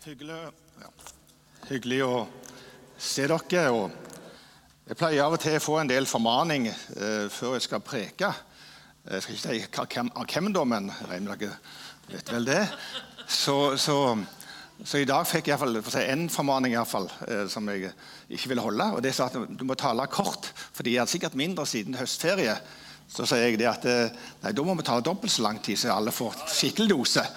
Hyggelig, ja. Hyggelig å se dere. Jeg pleier av og til å få en del formaning eh, før jeg skal preke. Jeg skal ikke si av hvem, da, men regner med dere vet vel det. Så, så, så i dag fikk jeg for si formaning i hvert fall, eh, som jeg ikke ville holde. og Det sa at du må tale kort, for de hadde sikkert mindre siden høstferie. Så sier jeg det at eh, nei, da må vi tale dobbelt så lang tid, så alle får skikkelig dose.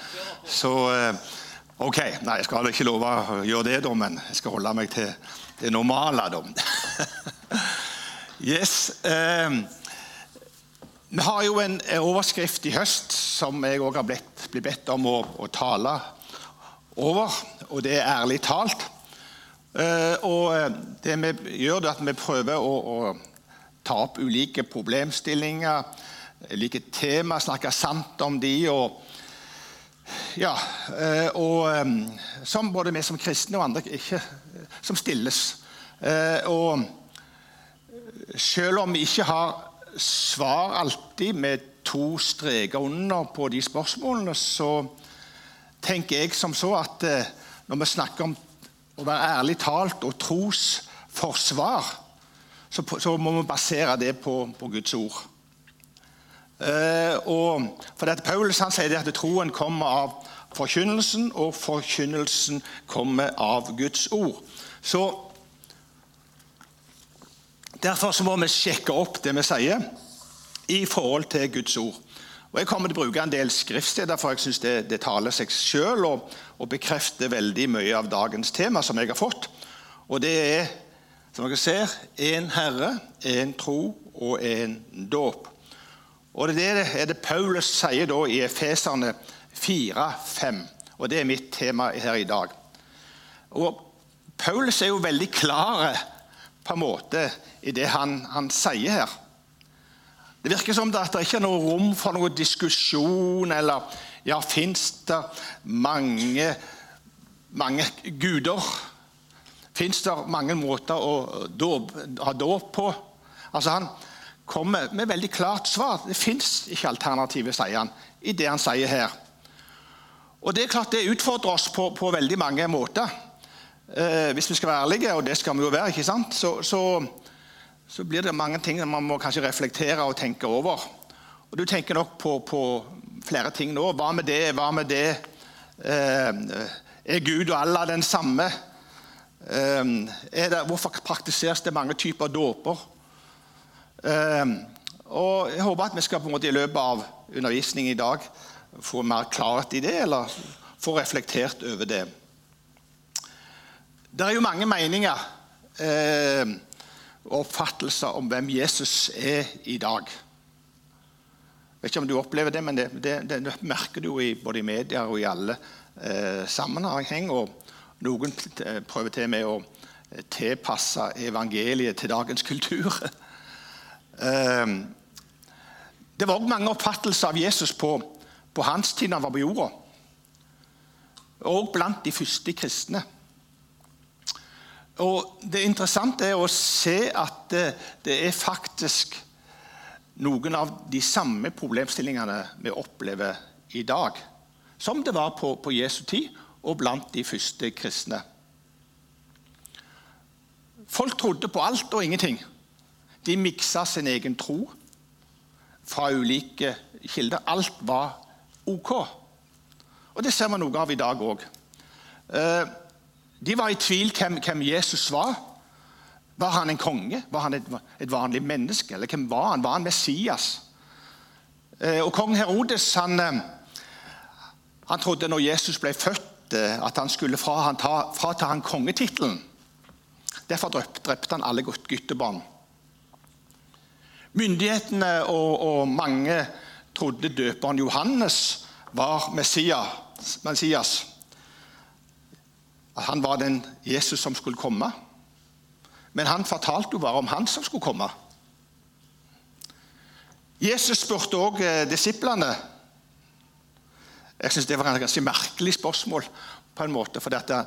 Så eh, ok, nei, jeg skal ikke love å gjøre det, da, men jeg skal holde meg til det normale. da. yes. Eh, vi har jo en overskrift i høst som jeg òg har blitt, blitt bedt om å, å tale over, og det er ærlig talt. Eh, og eh, det vi gjør, er at vi prøver å, å ta opp ulike problemstillinger, ulike tema, snakke sant om de. og ja, eh, og eh, som både vi som kristne og andre ikke, som stilles. Eh, Og selv om vi ikke har svar alltid med to streker under på de spørsmålene, så tenker jeg som så at eh, når vi snakker om å være ærlig talt og trosforsvar, så må vi basere det på, på Guds ord. Eh, og for at Paulus han sier at troen kommer av forkynnelsen, og forkynnelsen kommer av Guds ord. Så Derfor så må vi sjekke opp det vi sier i forhold til Guds ord. Og Jeg kommer til å bruke en del skriftsteder, for jeg syns det, det taler seg sjøl og, og bekrefter veldig mye av dagens tema som jeg har fått. Og det er, som dere ser, én Herre, én tro og én dåp. Og det er det, Paulus sier da i Efeserne 4-5. Og det er mitt tema her i dag. Og Paulus er jo veldig klar på en måte i det han, han sier her. Det virker som det at det ikke er noe rom for noe diskusjon, eller ja, fins det mange, mange guder? Fins det mange måter å dåp, ha dåp på? Altså Han kommer med veldig klart svar. Det fins ikke alternativer, sier han, i det han sier her. Og Det er klart det utfordrer oss på, på veldig mange måter. Eh, hvis vi skal være ærlige, og det skal vi jo være, ikke sant? så, så, så blir det mange ting man må kanskje reflektere og tenke over. Og Du tenker nok på, på flere ting nå. Hva med det? Hva med det? Eh, er Gud og Allah den samme? Eh, det, hvorfor praktiseres det mange typer dåper? Eh, og Jeg håper at vi skal på en måte i løpet av undervisningen i dag få mer klarhet i det, eller få reflektert over det. Det er jo mange meninger eh, og oppfattelser om hvem Jesus er i dag. Jeg vet ikke om du opplever det, men det, det, det merker du i, både i media og i alle eh, sammenheng. Og noen prøver til med å eh, tilpasse evangeliet til dagens kultur. eh, det var òg mange oppfattelser av Jesus på, på hans tid da han var på jorda. Og blant de første kristne. Og Det interessante er å se at det, det er faktisk noen av de samme problemstillingene vi opplever i dag, som det var på, på Jesu tid og blant de første kristne. Folk trodde på alt og ingenting. De miksa sin egen tro fra ulike kilder. Alt var ok. Og Det ser vi noe av i dag òg. De var i tvil hvem, hvem Jesus var. Var han en konge? Var han et, et vanlig menneske? Eller hvem var han? Var han Messias? Eh, og Kong Herodes han, eh, han trodde når Jesus ble født, eh, at han skulle frata han ta, fra han kongetittelen. Derfor drepte, han alle gut- guttebarn. Myndighetene og, og mange trodde døperen Johannes var Messias. At han var den Jesus som skulle komme. Men han fortalte jo bare om han som skulle komme. Jesus spurte òg disiplene. Jeg synes Det var et ganske merkelig spørsmål. på en måte, for dette,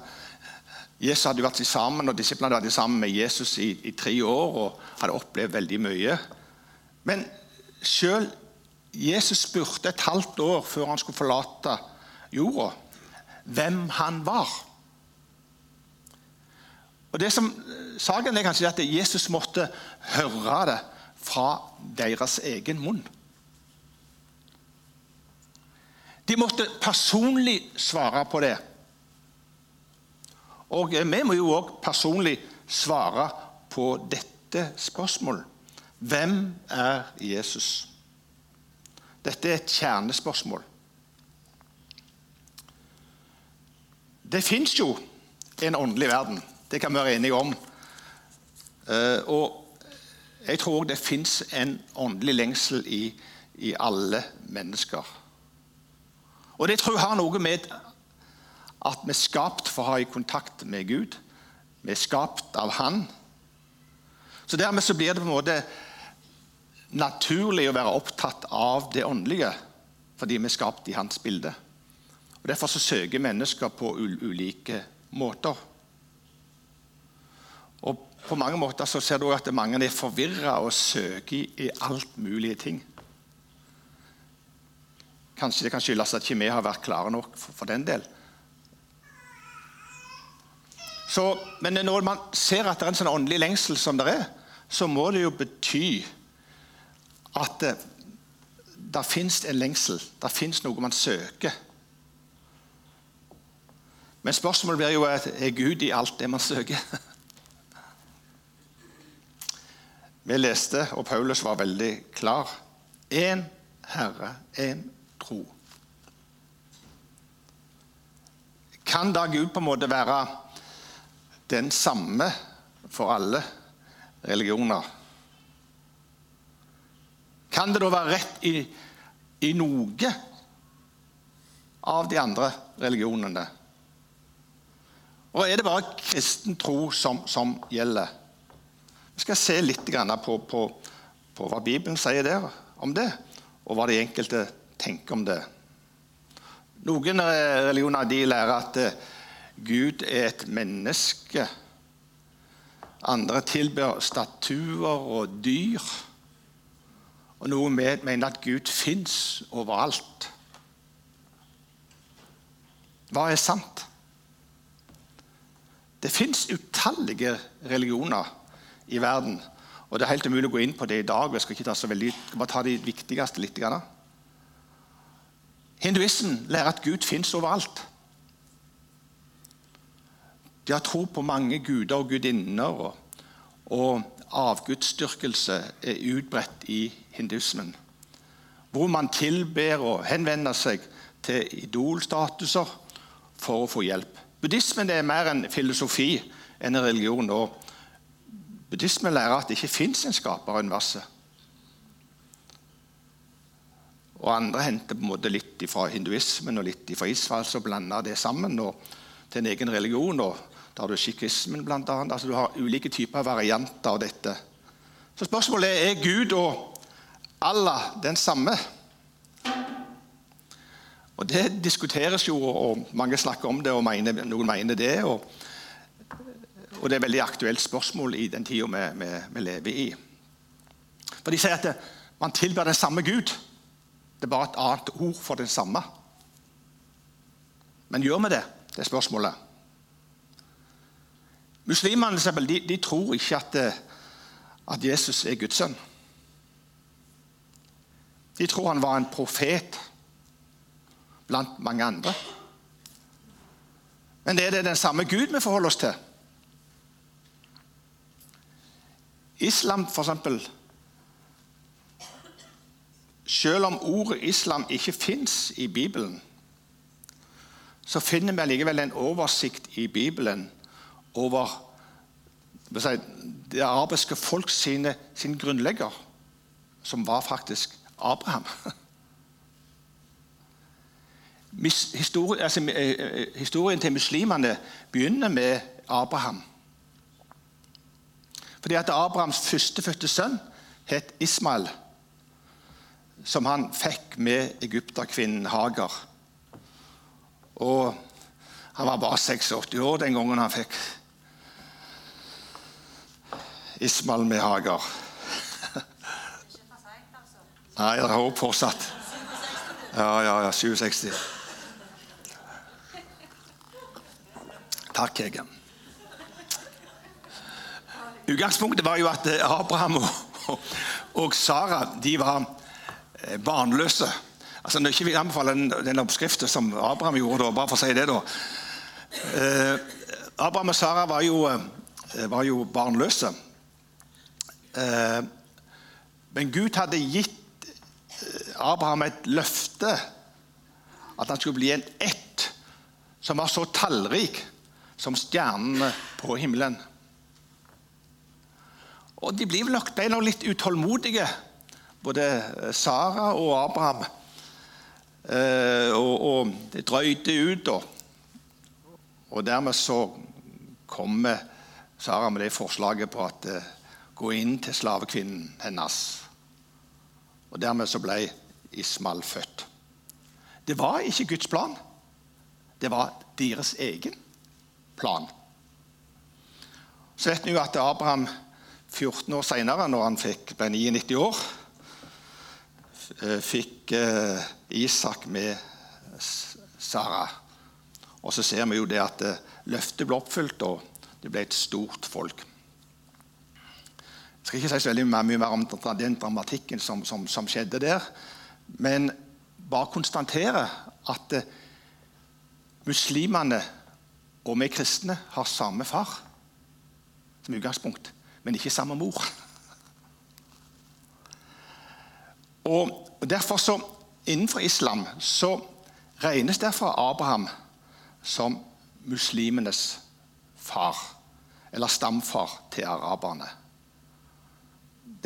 Jesus hadde vært sammen, og Disiplene hadde vært sammen med Jesus i, i tre år og hadde opplevd veldig mye. Men selv Jesus spurte et halvt år før han skulle forlate jorda, hvem han var. Og det som Saken er kanskje at Jesus måtte høre det fra deres egen munn. De måtte personlig svare på det. Og vi må jo òg personlig svare på dette spørsmålet. Hvem er Jesus? Dette er et kjernespørsmål. Det fins jo en åndelig verden. Det kan vi være enige om. Eh, og jeg tror det fins en åndelig lengsel i, i, alle mennesker. Og det tror jeg har noe med at vi er skapt for å ha i kontakt med Gud. Vi er skapt av Han. Så Dermed så blir det på en måte naturlig å være opptatt av det åndelige, fordi vi er skapt i Hans bilde. Og Derfor så søker mennesker på ulike måter. Og På mange måter så ser du at mange er forvirra og søker i alt mulige ting. Kanskje det kan skyldes at ikke vi har vært klare nok for, for den del. Så, men når man ser at det er en sånn åndelig lengsel som det er, så må det jo bety at det, det fins en lengsel. Det fins noe man søker. Men spørsmålet blir jo er Gud i alt det man søker. Vi leste, og Paulus var veldig klar. Én Herre, én tro. Kan da Gud på en måte være den samme for alle religioner? Kan det da være rett i, i noe av de andre religionene? Og er det bare kristen tro som, som gjelder? Vi skal se litt på, på, på, hva Bibelen sier der om det, og hva de enkelte tenker om det. Noen religioner de lærer at eh, Gud er et menneske. Andre tilber statuer og dyr. Og noen mener at Gud fins overalt. Hva er sant? Det fins utallige religioner i verden. Og Det er helt umulig å gå inn på det i dag. Jeg skal ikke ta så veldig, bare ta de viktigste litt. Hinduisten lærer at Gud fins overalt. De har tro på mange guder og gudinner. Og, og avgudsdyrkelse er utbredt i hinduismen. Hvor man tilber og henvender seg til idolstatuser for å få hjelp. Buddhismen er mer en filosofi enn en religion. og Buddhismen lærer at det ikke fins en skaper av universet. Og andre henter på en måte litt fra hinduismen og litt fra Israel, så blander det sammen og, til en egen religion. og Da har du sikhismen, blant annet. Altså, du har ulike typer varianter av dette. Så spørsmålet er er Gud og Allah den samme. Og Det diskuteres jo, og mange snakker om det, og mener, noen mener det. Og, og, det er et veldig aktuelt spørsmål i den tida vi, vi, lever i. For De sier at det, man tilber den samme Gud. Det er bare et annet ord for den samme. Men gjør vi det? Det er spørsmålet. Muslimene de, de tror ikke at at Jesus er Guds sønn. De tror han var en profet blant mange andre. Men det er det den samme Gud vi forholder oss til. Islam, for eksempel Selv om ordet islam ikke fins i Bibelen, så finner vi likevel en oversikt i Bibelen over det arabiske folk sine, sin grunnlegger, som var faktisk Abraham. Historien, altså, eh, eh, historien til muslimene begynner med Abraham. Fordi at Abrahams førstefødte sønn het Ismael, som han fikk med egypterkvinnen Hagar. Og han var bare 86 år den gangen han fikk Ismael med Hagar. Nei, det er håp fortsatt. Ja, ja, ja. 67. Takk, Hege. Utgangspunktet var jo at Abraham og, og Sara de var eh, barnløse. Altså, Når jeg ikke vil anbefale den, den oppskriften som Abraham gjorde, da, bare for å si det da. Eh, Abraham og Sara var jo, eh, var jo barnløse. Eh, men Gud hadde gitt eh, Abraham et løfte. At han skulle bli en ett som var så tallrik som stjernene på himmelen. Og De blir nok litt utålmodige, både Sara og Abraham. Eh, og, og, det drøyde ut. Og, og dermed så kommer Sara med det forslaget på at gå inn til slavekvinnen hennes. Og dermed så ble Ismael født. Det var ikke Guds plan. Det var deres egen plan. Så vet vi jo at Abraham 14 år senere, når han fikk, ble 99 år, eh, fikk eh, Isak med Sara. Og så ser vi jo det at eh, løftet ble oppfylt, og det ble et stort folk. Jeg skal ikke si så veldig mye mer om den dramatikken som, som, som skjedde der. Men bare konstatere at eh, muslimene og vi kristne har samme far som utgangspunkt, men ikke samme mor. Og Derfor så Innenfor islam så regnes derfor Abraham som muslimenes far, eller stamfar til araberne.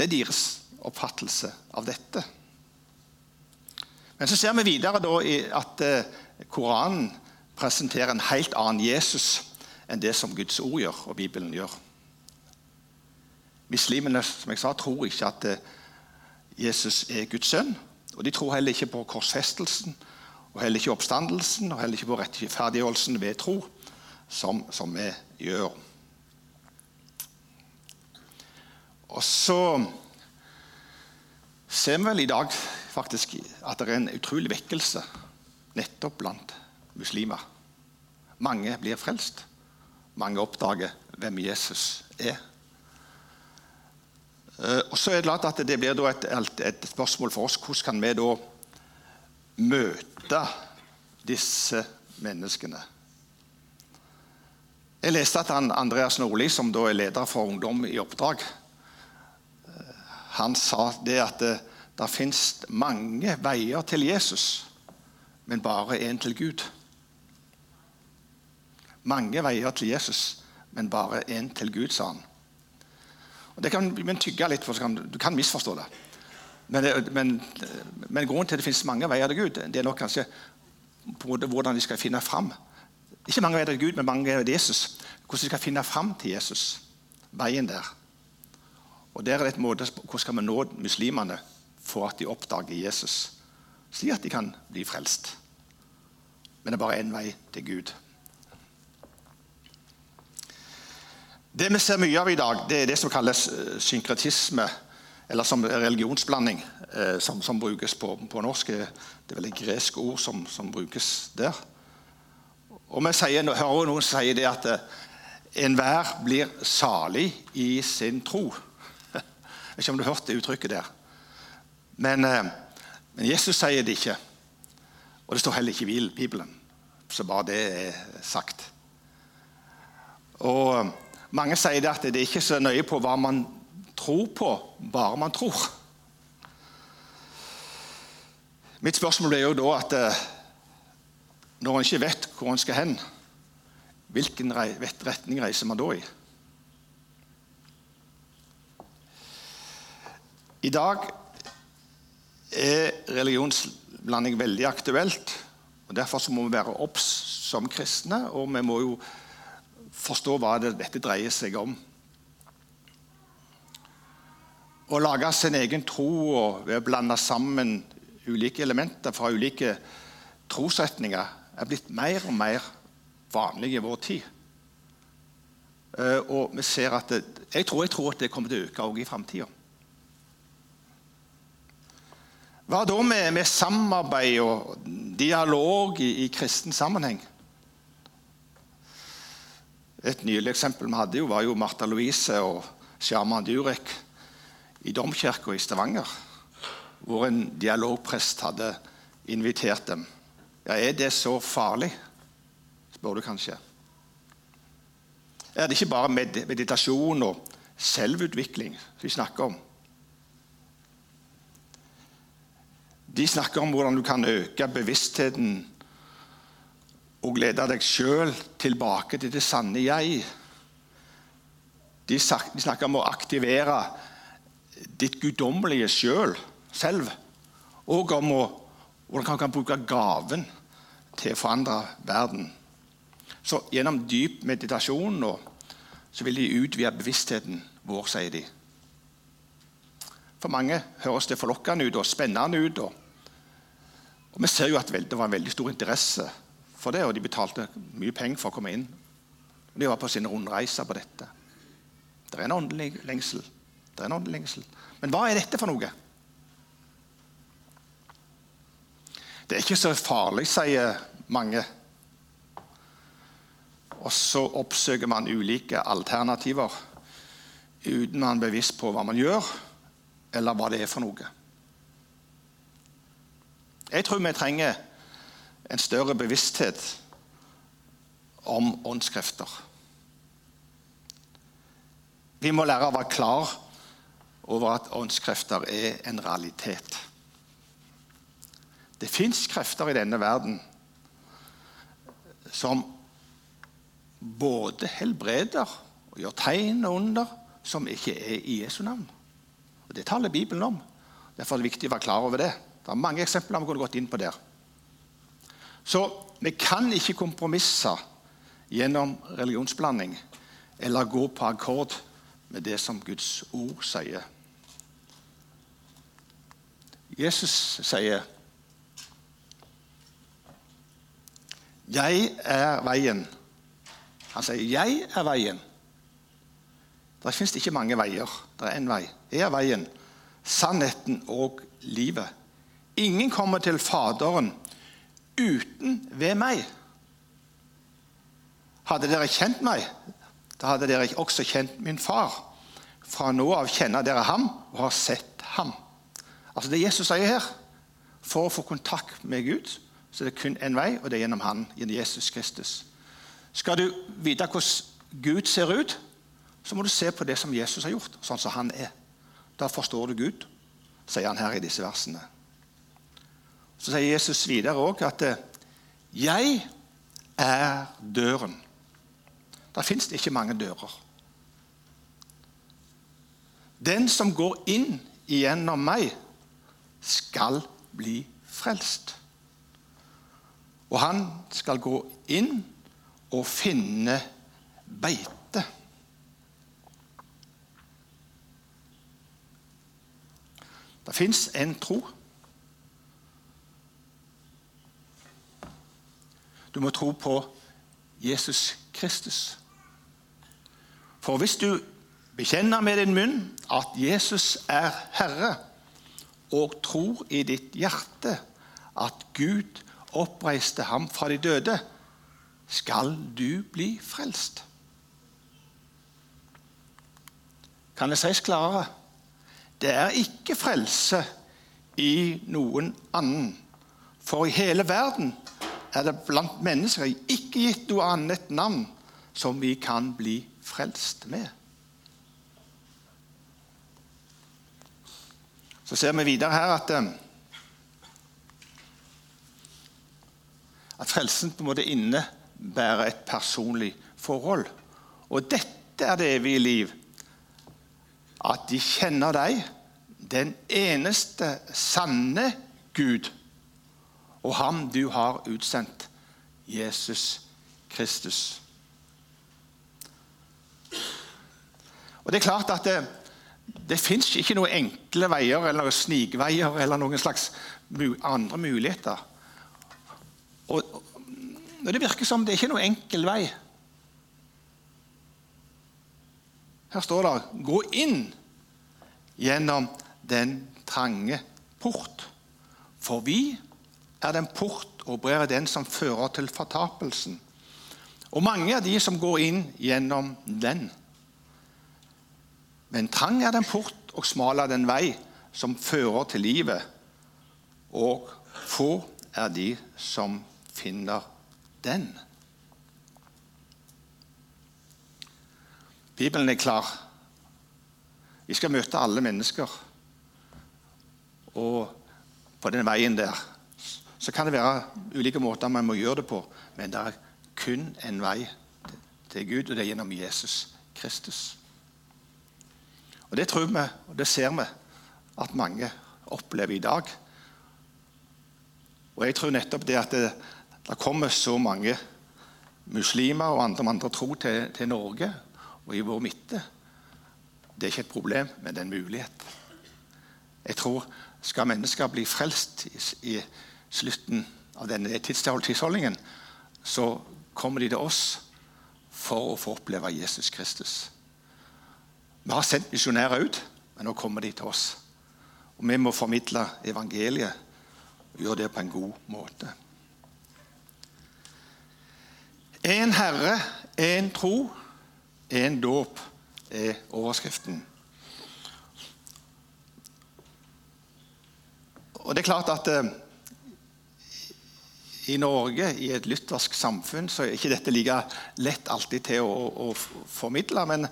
Det er deres oppfattelse av dette. Men så ser vi videre at eh, Koranen presenterer en helt annen Jesus enn det som Guds ord gjør, og Bibelen gjør. Muslimene som jeg sa, tror ikke at eh, Jesus er Guds sønn. Og De tror heller ikke på korsfestelsen, og heller ikke oppstandelsen og heller ikke på rettferdiggjørelsen ved tro, som, som vi gjør. Og så ser vi vel i dag faktisk at det er en utrolig vekkelse nettopp blant muslimer. Mange blir frelst. Mange oppdager hvem Jesus er. Eh, og så er Det klart at det blir et, et, spørsmål for oss hvordan kan vi da møte disse menneskene. Jeg leste at han, Andreas Nordli, som da er leder for Ungdom i oppdrag, han sa det at det, det fins mange veier til Jesus, men bare én til Gud. Mange veier til Jesus, men bare én til Gud, sa han. Og Det kan man tygge litt for, du kan misforstå det. Men, men, men, grunnen til at det finnes mange veier til Gud, det er nok kanskje hvordan de skal finne fram. Ikke mange veier til Gud, men mange veier til Jesus. Hvordan de skal finne fram til Jesus. Veien der. Og der er det et måte, Hvordan skal vi nå muslimene for at de oppdager Jesus, slik at de kan bli frelst? Men det er bare én vei til Gud. Det vi ser mye av i dag, det er det som kalles eh, synkretisme, eller som religionsblanding, eh, som, som brukes på, på, norsk. Det er vel et gresk ord som, som brukes der. Og Vi sier, hører noen si det at eh, enhver blir salig i sin tro. Vet ikke om du har hørt det uttrykket der. Men, men Jesus sier det ikke. Og det står heller ikke i Bibelen. Så bare det er sagt. Og mange sier det at det er ikke så nøye på hva man tror på, bare man tror. Mitt spørsmål er jo da at eh, når en ikke vet hvor en skal hen, hvilken retning reiser man da i? I dag er religionsblanding veldig aktuelt. og Derfor må vi være obs som kristne. og vi må jo forstå hva det, dette dreier seg om. Å lage sin egen tro og ved å blande sammen ulike elementer fra ulike trosretninger er blitt mer og mer vanlig i vår tid. Eh, og vi ser at det, jeg, tror, jeg tror at det kommer til å øke også i framtida. Hva da med, med, samarbeid og dialog i, i kristen sammenheng? Et nylig eksempel vi hadde, jo, var jo Martha Louise og Sjarman Durek i domkirka i Stavanger, hvor en dialogprest hadde invitert dem. Ja, Er det så farlig? spør du kanskje. Er det ikke bare meditasjon og selvutvikling vi snakker om? De snakker om hvordan du kan øke bevisstheten og lede deg sjøl tilbake til det sanne jeg. De snakker om å aktivere ditt guddommelige sjøl selv. Og om å, hvordan man kan bruke gaven til å forandre verden. Så Gjennom dyp meditasjon så vil de utvide bevisstheten vår, sier de. For mange høres det forlokkende ut og spennende ut. Og, og Vi ser jo at det var en veldig stor interesse for det, og de betalte mye penger for å komme inn. Og De var på sin rundreiser på dette. Det er en åndelig lengsel. Det er en åndelig lengsel. Men hva er dette for noe? Det er ikke så farlig, sier mange. Og så oppsøker man ulike alternativer uten man er bevisst på hva man gjør, eller hva det er for noe. Jeg tror vi trenger en større bevissthet om åndskrefter. Vi må lære å være klar over at åndskrefter er en realitet. Det fins krefter i denne verden som både helbreder og gjør tegn og under som ikke er i Jesu navn. Og Det taler Bibelen om. Derfor er det viktig å være klar over det. Det er mange eksempler vi kunne gått inn på der. Så vi kan ikke kompromisse gjennom religionsblanding eller gå på akkord med det som Guds ord sier. Jesus sier 'Jeg er veien'. Han sier 'Jeg er veien'. Det fins ikke mange veier. Det er én vei. Det er veien, sannheten og livet. Ingen kommer til Faderen uten ved meg. Hadde dere kjent meg, da hadde dere også kjent min far. Fra nå av kjenner dere ham og har sett ham. Altså Det Jesus sier her, for å få kontakt med Gud, så det er kun én vei, og det er gjennom han, gjennom Jesus Kristus. Skal du vite hvordan Gud ser ut, så må du se på det som Jesus har gjort, sånn som han er. Da forstår du Gud, sier han her i disse versene. Så sier Jesus videre òg at eh, 'jeg er døren'. Der fins det ikke mange dører. Den som går inn igjennom meg, skal bli frelst. Og han skal gå inn og finne beite. Det fins en tro. Du må tro på Jesus Kristus. For hvis du bekjenner med din munn at Jesus er Herre, og tror i ditt hjerte at Gud oppreiste ham fra de døde, skal du bli frelst. Kan det sies klarere? Det er ikke frelse i noen annen. For i hele verden er det blant mennesker ikke gitt noe annet navn som vi kan bli frelst med. Så ser vi videre her at, eh, at frelsen på en måte innebærer et personlig forhold. Og dette er det evige liv at de kjenner deg, den eneste sanne Gud, og ham du har utsendt, Jesus Kristus. Og Det er klart at det, det fins ikke noen enkle veier eller snikveier eller noen slags andre muligheter. Og, og Det virker som det er ikke noen enkel vei. Her står det 'gå inn gjennom den trange port'. For vi er den port og brer er den som fører til fortapelsen. Og mange er de som går inn gjennom den, Men trang er den port, og smal er den vei som fører til livet, og få er de som finner den. Bibelen er klar. Vi skal møte alle mennesker. Og på den veien der så kan det være ulike måter man må gjøre det på, men det er kun en vei til Gud, og det er gjennom Jesus Kristus. Og Det tror vi, og det ser vi, at mange opplever i dag. Og jeg tror nettopp det at det, det kommer så mange muslimer og andre, andre tro til, til Norge og i vår midte, det er ikke et problem, men det er en mulighet. Jeg tror skal mennesker bli frelst i, i slutten av denne tidsholdningen, så kommer de til oss for å få oppleve Jesus Kristus. Vi har sendt misjonærer ut, men nå kommer de til oss. Og Vi må formidle evangeliet og gjøre det på en god måte. En Herre, en tro, en dåp er overskriften. Og det er klart at eh, i Norge, i et lyttersk samfunn, så er ikke dette like lett alltid til å, å, formidle. Men,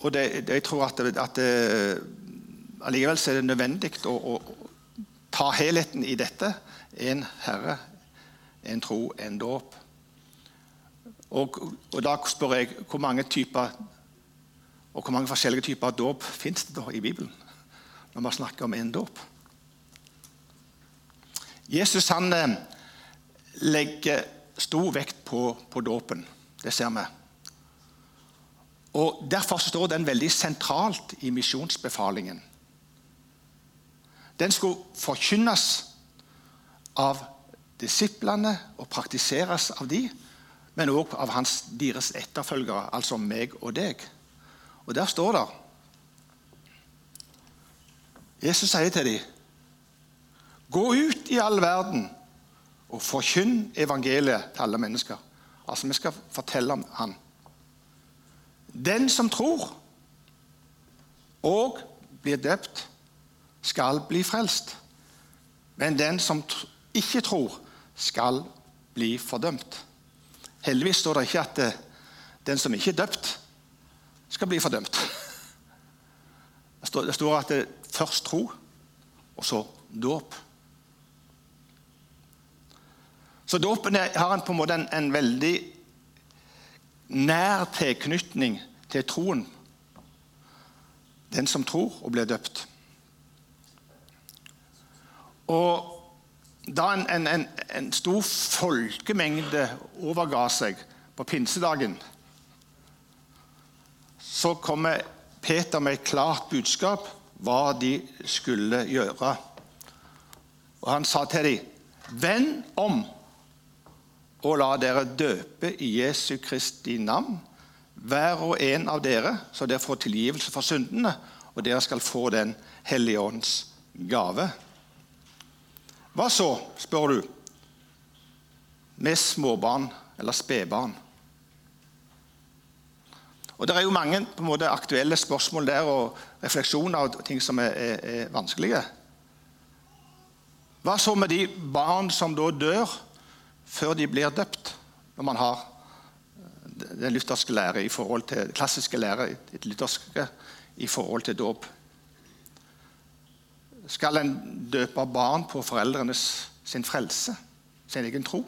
og det, det, jeg tror at, at det, allikevel er det nødvendig å, å, ta helheten i dette. En Herre, en tro, en dåp. Og, og, da spør jeg hvor mange typer og hvor mange forskjellige typer dåp fins det da i Bibelen? Når man snakker om en dåp. Jesus han eh, legger stor vekt på, på dåpen. Det ser vi. Og Derfor står den veldig sentralt i misjonsbefalingen. Den skulle forkynnes av disiplene og praktiseres av de, men òg av hans, deres etterfølgere, altså meg og deg. Og der står det Jesus sier til dem Gå ut i all verden og forkynn evangeliet til alle mennesker. Altså, Vi skal fortelle om han. Den som tror og blir døpt, skal bli frelst. Men den som ikke tror, skal bli fordømt. Heldigvis står det ikke at eh, den som ikke er døpt, skal bli fordømt. Det står, at det først tro, og så dåp. Så dåpen har en på en måte en veldig nær tilknytning til troen. Den som tror og blir døpt. Og da en, en, en, en stor folkemengde overga seg på pinsedagen, så kommer Peter med et klart budskap hva de skulle gjøre. Og Han sa til dem, 'Vend om og la dere døpe i Jesu Kristi navn, hver og en av dere, så dere får tilgivelse for syndene, og dere skal få Den hellige ånds gave. Hva så, spør du, med småbarn eller spedbarn? Og Det er jo mange på en måte, aktuelle spørsmål der og refleksjoner og ting som er, er, er vanskelige. Hva så med de barn som da dør før de blir døpt, når man har eh, den lutherske lære i forhold til klassiske lære i i forhold til dåp. Skal en døpe barn på foreldrenes sin frelse, sin egen tro?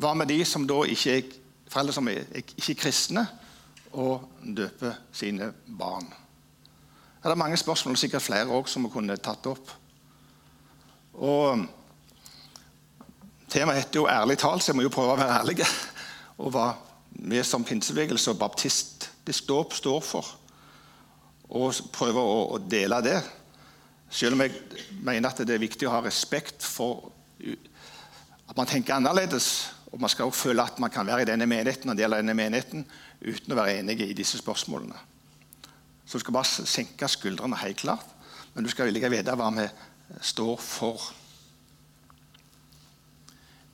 Hva med de som da ikke er foreldre som er ikke kristne, og døper sine barn? Det er mange spørsmål, sikkert flere også, som vi kunne tatt opp. Og Temaet heter jo 'ærlig talt', så jeg må jo prøve å være ærlig. Og hva vi som pinsebevegelse og baptistisk dåp står for. Og prøve å, å, dele det. Selv om jeg mener at det er viktig å ha respekt for at man tenker annerledes. Og man skal også føle at man kan være i denne menigheten og dele denne menigheten uten å være enige i disse spørsmålene. Så du skal bare senke skuldrene helt klart, men du skal villig vite hva vi står for.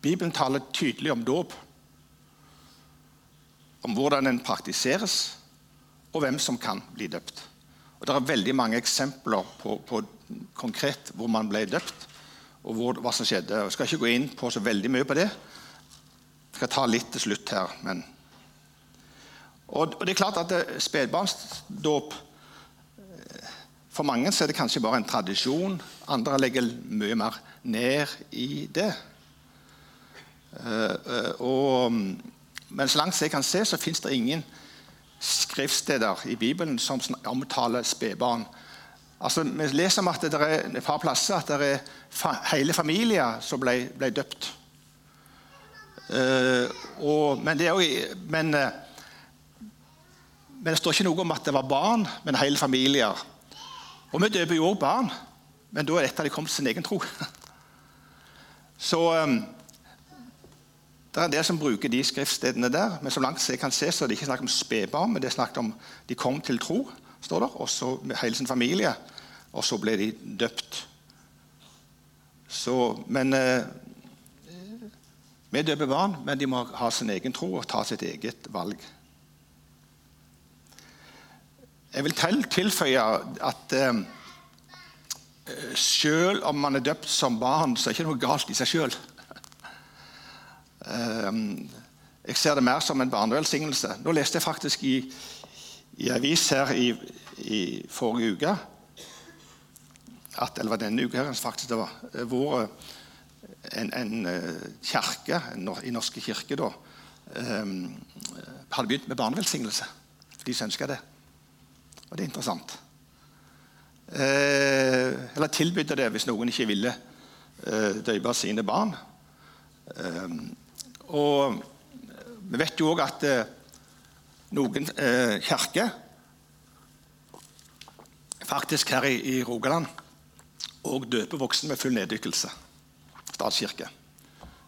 Bibelen taler tydelig om dåp. Om hvordan den praktiseres, og hvem som kan bli døpt. Og Det er veldig mange eksempler på, på konkret hvor man ble døpt, og hvor, hva som skjedde. Jeg skal ikke gå inn på så veldig mye på det. Jeg skal ta litt til slutt her. men... Og, og det er klart at Spedbarnsdåp eh, For mange er det kanskje bare en tradisjon. Andre legger mye mer ned i det. Uh, uh, og, men så langt jeg kan se, så fins det ingen skriftsteder i Bibelen som omtaler spedbarn. Altså, vi leser om at det er et par plasser at det er hele familier som ble, ble døpt. Uh, og, men, det er men, uh, men, det står ikke noe om at det var barn, men hele familier. Og vi døper jo òg barn, men da er dette de kommet til sin egen tro. Så um, det er en del som bruker de skriftstedene der, men så langt jeg kan se, så er det ikke snakk om spedbarn, men det er snakk om de kom til tro, står der, og så hele sin familie, og så ble de døpt. Så, men eh, Vi døper barn, men de må ha sin egen tro og ta sitt eget valg. Jeg vil til, tilføye at eh, selv om man er døpt som barn, så er det ikke noe galt i seg sjøl. Ehm, jeg ser det mer som en barnevelsignelse. Nå leste jeg faktisk i, i avis her i, i, forrige uke at, Eller denne uka her, faktisk det var, hvor eh, en, en eh, kirke i Norske kirke da, um, hadde begynt med barnevelsignelse. De som ønska det. Og det er interessant. Eh, eller tilbydde det hvis noen ikke ville eh, døpe sine barn. Eh, og vi vet jo òg at eh, noen eh, kirker faktisk her i, i Rogaland òg døper voksne med full neddykkelse. Statskirke.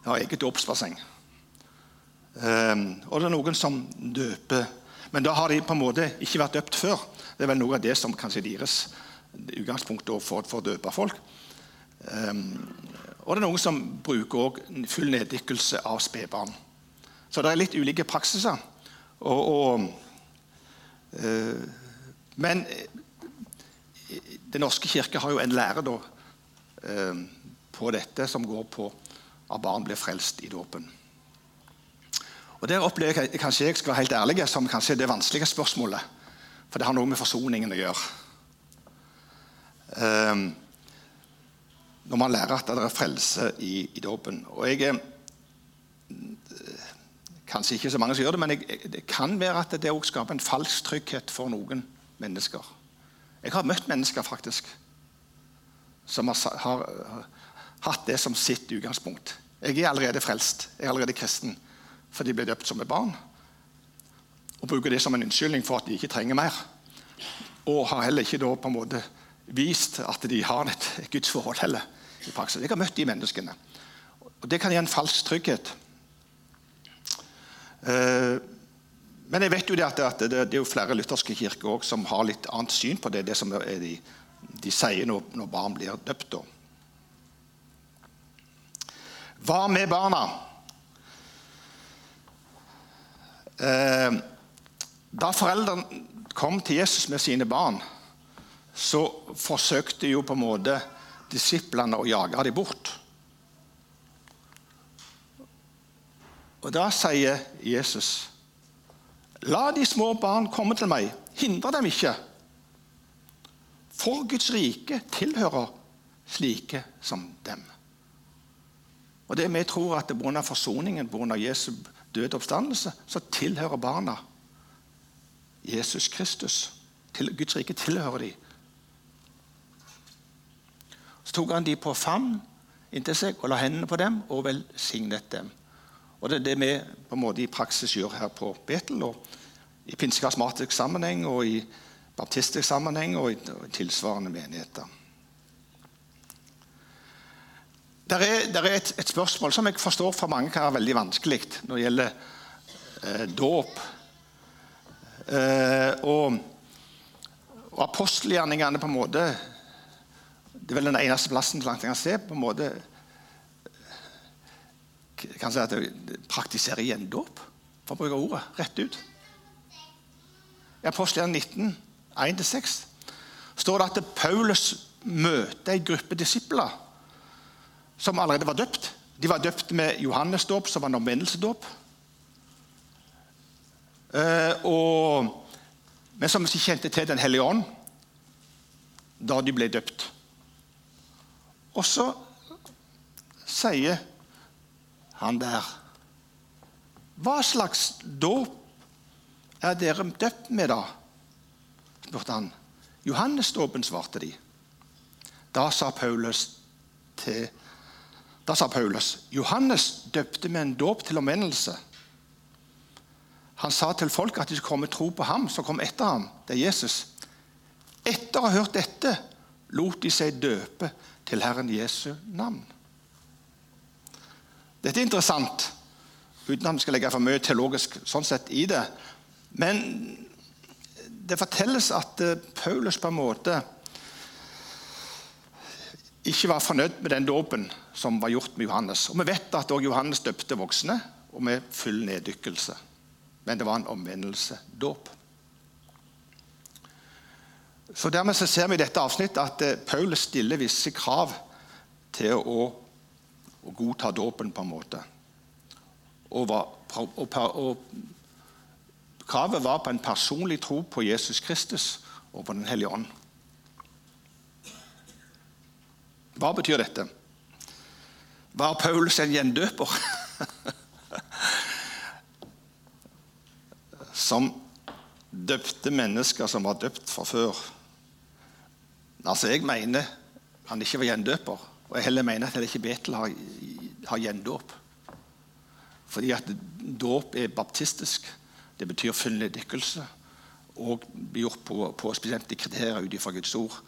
De har eget dåpsbasseng. Um, og det er noen som døper Men da har de på en måte ikke vært døpt før. Det er vel noe av det som kanskje er deres utgangspunkt for, for å døpe folk. Um, og det er noen som bruker full neddykkelse av spedbarn. Så det er litt ulike praksiser. Og, og, øh, men eh, Den norske kirke har jo en lære da, øh, på dette som går på at barn blir frelst i dåpen. Og Der opplever jeg kanskje jeg skal være helt ærlig, som kanskje det vanskelige spørsmålet. For det har noe med forsoningen å gjøre. Um, når man lærer at det er frelse i, i dåpen. Og jeg er Kanskje ikke så mange som gjør det, men jeg, det kan være at det òg skaper en falsk trygghet for noen mennesker. Jeg har møtt mennesker faktisk som har, har, har hatt det som sitt utgangspunkt. Jeg er allerede frelst, jeg er allerede kristen, for de ble døpt som et barn. Og bruker det som en unnskyldning for at de ikke trenger mer. Og har heller ikke da på en måte vist at de har et gudsforhold heller i praksis. Jeg har møtt de menneskene. Og Det kan gi en falsk trygghet. Eh, men jeg vet jo det at det, er jo flere lutherske kirker som har litt annet syn på det, det som de, de sier når, når, barn blir døpt. Hva med barna? Eh, da foreldrene kom til Jesus med sine barn, så forsøkte jo på en måte disiplene og jager dem bort. Og Da sier Jesus, 'La de små barn komme til meg. Hindre dem ikke.' For Guds rike tilhører slike som dem. Og det Vi tror at pga. forsoningen, pga. Jesu døde oppstandelse, så tilhører barna Jesus Kristus. Guds rike tilhører dem. Så tok han de på favn inntil seg og la hendene på dem og velsignet dem. Og Det er det vi på en måte i praksis gjør her på Betel. og I pinsekasmatisk sammenheng og i baptistisk sammenheng og i tilsvarende menigheter. Det er, der er et, et, spørsmål som jeg forstår for mange kan være veldig vanskelig når det gjelder eh, dåp. Eh, og, og apostelgjerningene på en måte det er vel den eneste plassen langt jeg kan se på en måte kan si at jeg praktiserer gjendåp, for å bruke ordet rett ut. i Apostelen 19, 1-6, står det at Paulus møter en gruppe disipler som allerede var døpt. De var døpt med Johannesdåp, som var en omvendelsesdåp. Eh, men som ikke kjente til Den hellige ånd da de ble døpt. Og så sier han der Hva slags dåp er dere døpt med, da? spurte han. Johannesdåpen, svarte de. Da sa Paulus til da sa Paulus Johannes døpte med en dåp til omvendelse. Han sa til folk at de skulle komme tro på ham som kom etter ham. Det er Jesus. Etter å ha hørt dette lot de seg døpe til Herren Jesu navn. Dette er interessant, uten at vi skal legge for mye teologisk sånn sett i det. Men det fortelles at eh, Paulus på en måte ikke var fornøyd med den dåpen som var gjort med Johannes. Og Vi vet at også Johannes døpte voksne, og med full neddykkelse. Men det var en omvendelse-dåp. Så Dermed så ser vi i dette avsnittet at Paul stiller visse krav til å, å godta dåpen, på en måte. Og, og, og, kravet var på en personlig tro på Jesus Kristus og på Den hellige ånd. Hva betyr dette? Var Paulus en gjendøper? som døpte mennesker som var døpt fra før. Altså, Jeg mener han ikke var gjendøper. Og jeg heller mener at ikke Betel har, har gjendåp. Fordi at dåp er baptistisk. Det betyr full neddykkelse og blir gjort på, på bestemte kriterier ut ifra Guds ord.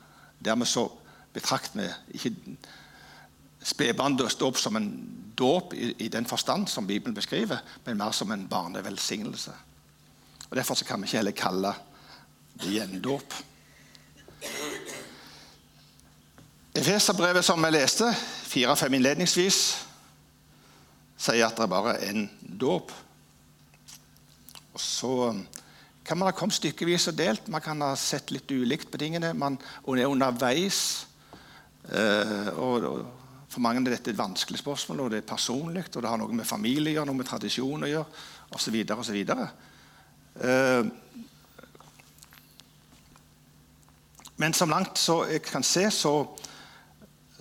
Dermed så betrakter vi ikke spedbarnsdåp som en dåp i, i, den forstand som Bibelen beskriver, men mer som en barnevelsignelse. Og Derfor kan vi ikke heller kalle det gjendåp. Efeserbrevet som vi leste, fire-fem innledningsvis, sier at det er bare en dåp. Og så kan man ha kommet stykkevis og delt. Man kan ha sett litt ulikt på tingene. Man, er underveis Eh, For mange er dette et vanskelig spørsmål, og det er personlig, og det har noe med familie å gjøre, noe med tradisjon å gjøre, osv. osv. Uh, men som langt så jeg kan se, så,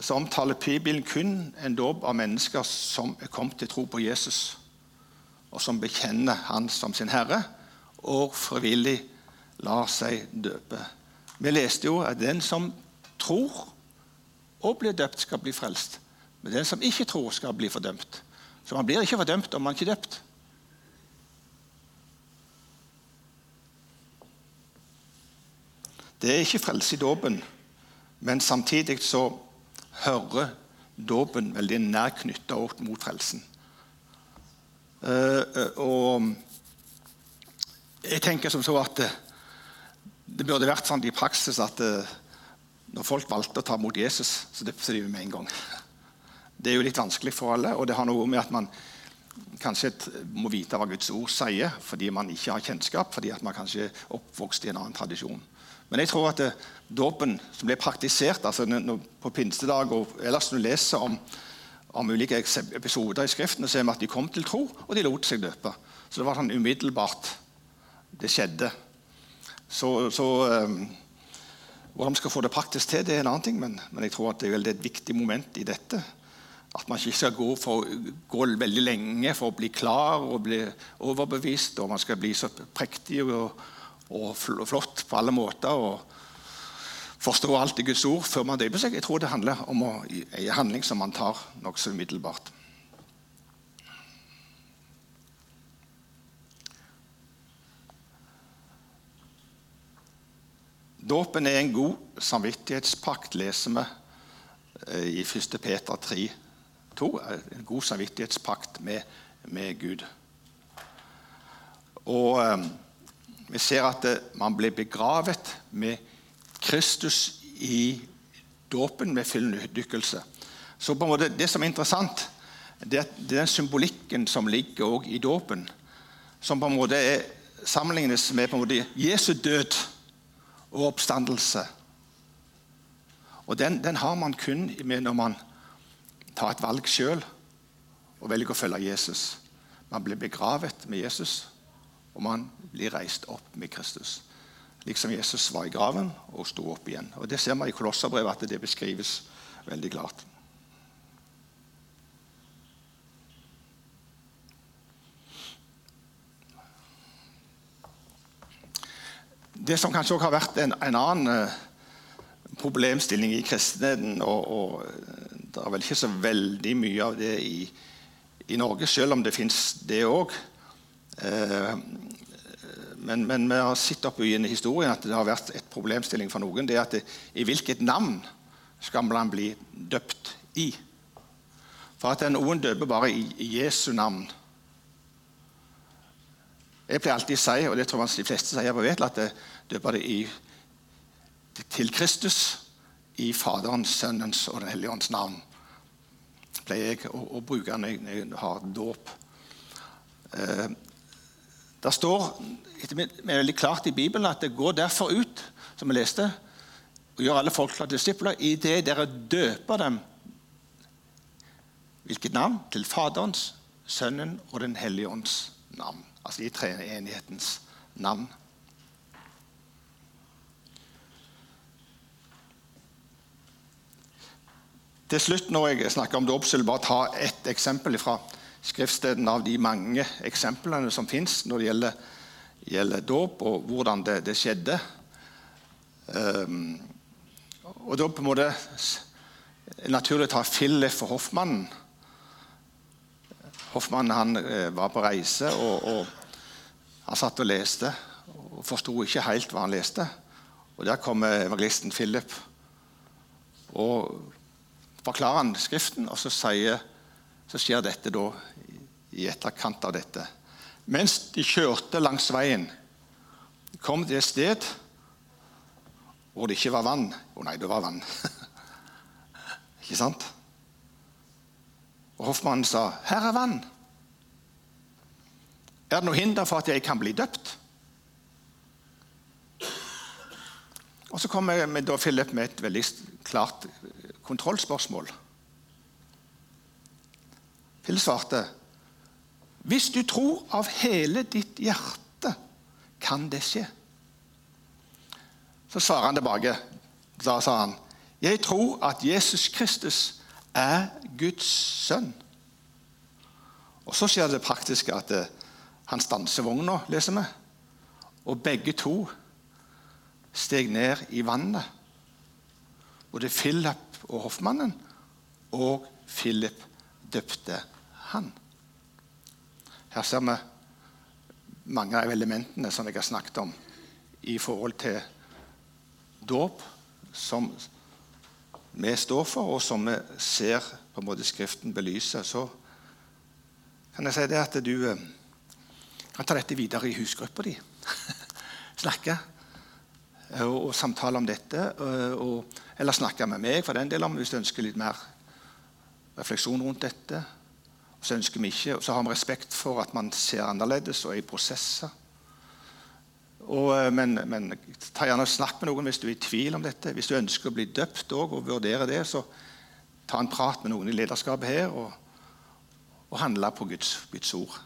så omtaler Bibelen kun en dåp av mennesker som er kommet til tro på Jesus, og som bekjenner Han som sin Herre, og frivillig lar seg døpe. Vi leste jo at den som tror og blir døpt, skal bli frelst. Men den som ikke tror, skal bli fordømt. Så man blir ikke fordømt om man ikke er døpt. Det er ikke frelse i dåpen, men samtidig så hører dåpen veldig nær knytta opp mot frelsen. Uh, og jeg tenker som så at det, det burde vært sånn i praksis at når folk valgte å ta mot Jesus, så døpte de med en gang. Det er jo litt vanskelig for alle, og det har noe med at man kanskje må vite hva Guds ord sier, fordi man ikke har kjennskap, fordi man kanskje er oppvokst i en annen tradisjon. Men jeg tror at dåpen som ble praktisert altså på pinsedag og ellers når du leser om, om ulike episoder i Skriften, ser vi at de kom til tro, og de lot seg døpe. Så det var sånn umiddelbart det skjedde. Så, så um, hvordan vi skal få det praktisk til, det er en annen ting, men, men jeg tror at det er et viktig moment i dette. At man ikke skal gå, for, gå, veldig lenge for å bli klar og bli overbevist. Og man skal bli så prektig og, og flott på alle måter og forstå alt i Guds ord før man døper seg. Jeg tror det handler om en handling som man tar nokså umiddelbart. Dåpen er en god samvittighetspakt, leser vi eh, i 1. Peter 3, 2. En god samvittighetspakt med, med Gud. Og um, vi ser at eh, man blir begravet med Kristus i dåpen med full nydykkelse. Så på en måte, det som er interessant, det er, den symbolikken som ligger i dåpen, som på en måte er sammenlignes med på en måte Jesu død og oppstandelse. Og den, den har man kun når man tar et valg sjøl og velger å følge Jesus. Man blir begravet med Jesus, og man blir reist opp med Kristus. Liksom Jesus var i graven og sto opp igjen. Og Det ser vi i Kolosserbrevet at det beskrives veldig klart. Det som kanskje også har vært en, en annen eh, problemstilling i kristenheten og, og, eh, Det er vel ikke så veldig mye av det i, i Norge, selv om det fins det òg. Eh, men, men, vi har sett opp i historien at det har vært et problemstilling for noen. det er at det, I hvilket navn skal man bli døpt i? For at noen døper bare i, Jesu navn. Jeg pleier alltid å si, og det tror jeg de fleste sier på Vetel, at jeg døper det i, til Kristus i Faderens, Sønnens og Den hellige ånds navn. pleier jeg å, å bruke når jeg har dåp. Eh, det står veldig klart i Bibelen at det går derfor ut, som vi leste, og gjør alle folk til disipler i det dere døper dem. Hvilket navn? Til Faderens, Sønnen og Den hellige ånds navn altså i treenighetens navn. Til slutt, når jeg snakker om dåp, vil jeg bare ta ett eksempel fra skriftsteden av de mange eksemplene som fins når det gjelder, gjelder dåp, og hvordan det, det skjedde. Um, og da på en måte naturlig å ta Philip og Hoffmannen. Hoffmannen han eh, var på reise, og, og, han satt og leste og forsto ikke helt hva han leste. Og Der kommer evangelisten Philip og forklarer han Skriften, og så, sier, så skjer dette da i etterkant av dette. Mens de kjørte langs veien, kom til et sted hvor det ikke var vann. Å nei, det var vann. ikke sant? Og Hoffmannen sa, 'Her er vann.' Er det noe hinder for at jeg kan bli døpt? Og Så kommer Philip med et veldig klart kontrollspørsmål. Philip svarte, 'Hvis du tror av hele ditt hjerte, kan det skje.' Så svarer han tilbake. Da sa han, 'Jeg tror at Jesus Kristus er Guds sønn. Og Så skjer det praktiske at eh, han stanser vogna, leser vi. Og begge to steg ned i vannet. Både Philip og hoffmannen. Og Philip døpte han. Her ser vi mange av elementene som jeg har snakket om i forhold til dåp, som vi står for, og som vi ser på en måte Skriften belyser, så kan jeg si det at du eh, kan ta dette videre i husgruppa di. snakke eh, og, og, samtale om dette. Eh, og, eller snakke med meg for den del om hvis du ønsker litt mer refleksjon rundt dette. Så ønsker vi ikke, og så har vi respekt for at man ser annerledes og er i prosesser. Og, eh, men, men, ta gjerne og snakk med noen hvis du er i tvil om dette. Hvis du ønsker å bli døpt og vurdere det, så ta en prat med noen i lederskapet her og, og handle på Guds, Guds ord.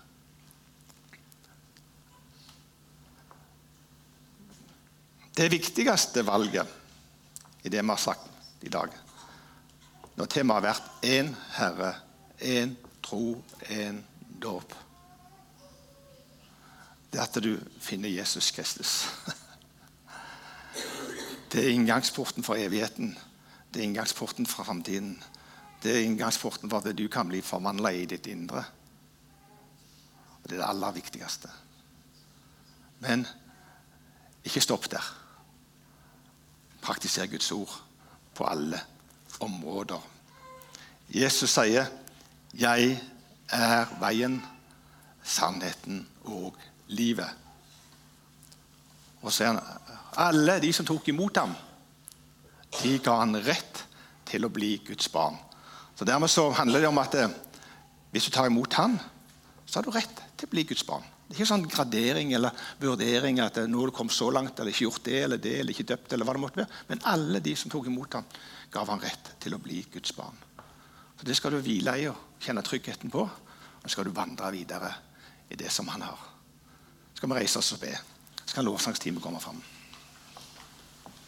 Det viktigste valget i det vi har sagt i dag, når temaet har vært én Herre, én tro, en, dåp det er at du finner Jesus Kristus. Det er inngangsporten for evigheten. Det er inngangsporten for framtiden. Det er inngangsporten for at du kan bli forvandla i ditt indre. Og Det er det aller viktigste. Men ikke stopp der. Praktiser Guds ord på alle områder. Jesus sier, 'Jeg er veien, sannheten og livet. Og så han alle de som tok imot ham, de ga han rett til å bli Guds barn. Så Dermed så handler det om at eh, hvis du tar imot han, så har du rett til å bli Guds barn. Det er ikke sånn gradering eller vurdering at nå har du kommet så langt, eller ikke gjort det eller det, eller ikke døpt, eller hva det måtte være. Men alle de som tok imot ham, gav han rett til å bli Guds barn. Så Det skal du hvile i og kjenne tryggheten på. Og så skal du vandre videre i det som han har. Så skal vi reise oss og be. Så kan lovsangsteamet komme fram.